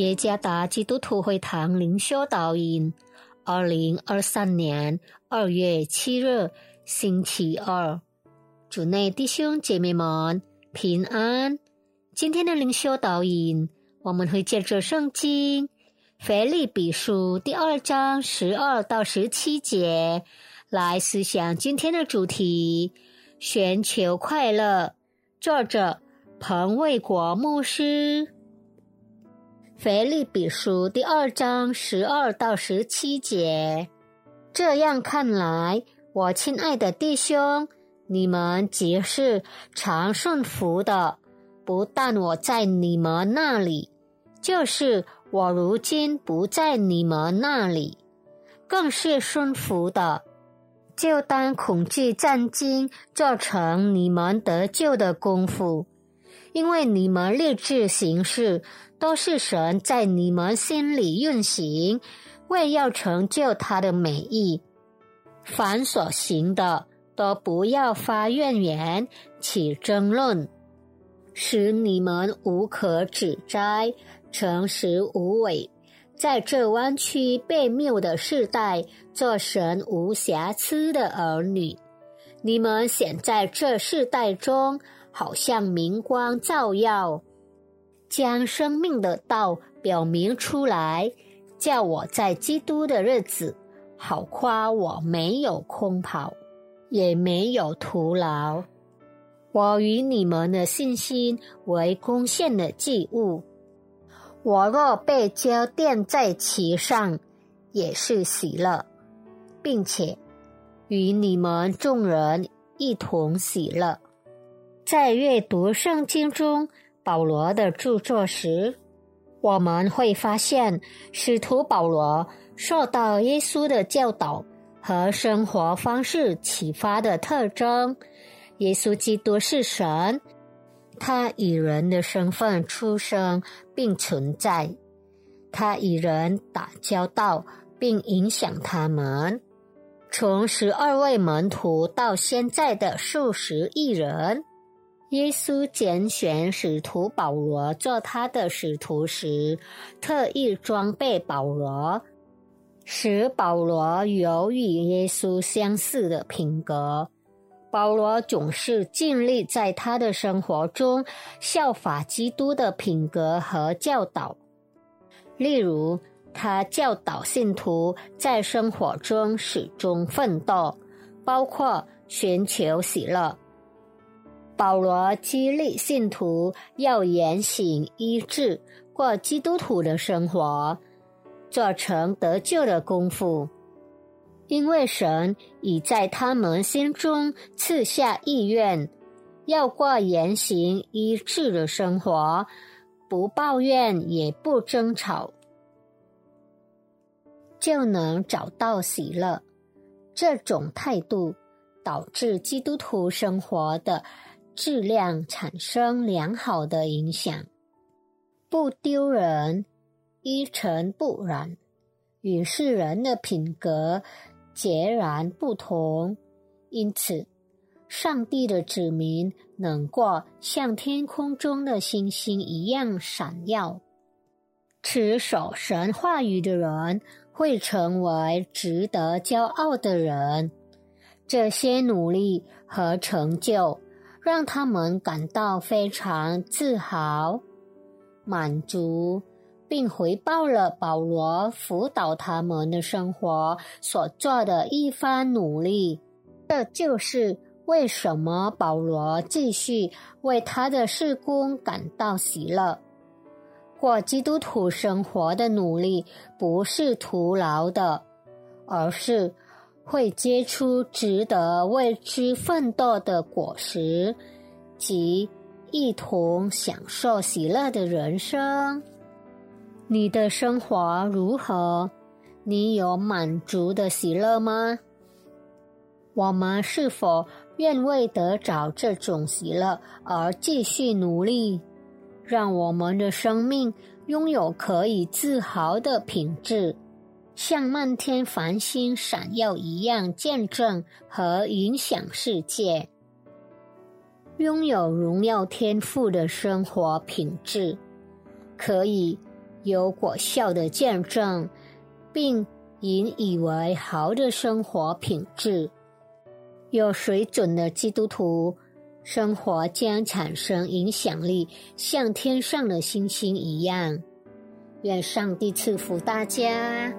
耶加达基督徒会堂灵修导引，二零二三年二月七日星期二，主内弟兄姐妹们平安。今天的灵修导引，我们会借着圣经腓立比书第二章十二到十七节来思想今天的主题：寻求快乐。作者彭卫国牧师。腓立比书第二章十二到十七节，这样看来，我亲爱的弟兄，你们即是常顺服的。不但我在你们那里，就是我如今不在你们那里，更是顺服的。就当恐惧战惊造成你们得救的功夫，因为你们立志行事。都是神在你们心里运行，为要成就他的美意。凡所行的，都不要发怨言，起争论，使你们无可指摘，诚实无伪，在这弯曲被谬的世代，做神无瑕疵的儿女。你们显在这世代中，好像明光照耀。将生命的道表明出来，叫我在基督的日子好夸我没有空跑，也没有徒劳。我与你们的信心为贡献的祭物。我若被浇奠在其上，也是喜乐，并且与你们众人一同喜乐。在阅读圣经中。保罗的著作时，我们会发现使徒保罗受到耶稣的教导和生活方式启发的特征。耶稣基督是神，他以人的身份出生并存在，他与人打交道并影响他们。从十二位门徒到现在的数十亿人。耶稣拣选使徒保罗做他的使徒时，特意装备保罗，使保罗有与耶稣相似的品格。保罗总是尽力在他的生活中效法基督的品格和教导。例如，他教导信徒在生活中始终奋斗，包括寻求喜乐。保罗激励信徒要言行一致，过基督徒的生活，做成得救的功夫。因为神已在他们心中赐下意愿，要过言行一致的生活，不抱怨也不争吵，就能找到喜乐。这种态度导致基督徒生活的。质量产生良好的影响，不丢人，一尘不染，与世人的品格截然不同。因此，上帝的子民能过像天空中的星星一样闪耀。持守神话语的人会成为值得骄傲的人。这些努力和成就。让他们感到非常自豪、满足，并回报了保罗辅导他们的生活所做的一番努力。这就是为什么保罗继续为他的事工感到喜乐。过基督徒生活的努力不是徒劳的，而是。会结出值得为之奋斗的果实，及一同享受喜乐的人生。你的生活如何？你有满足的喜乐吗？我们是否愿为得着这种喜乐而继续努力，让我们的生命拥有可以自豪的品质？像漫天繁星闪耀一样见证和影响世界，拥有荣耀天赋的生活品质，可以有果效的见证，并引以为豪的生活品质。有水准的基督徒生活将产生影响力，像天上的星星一样。愿上帝赐福大家。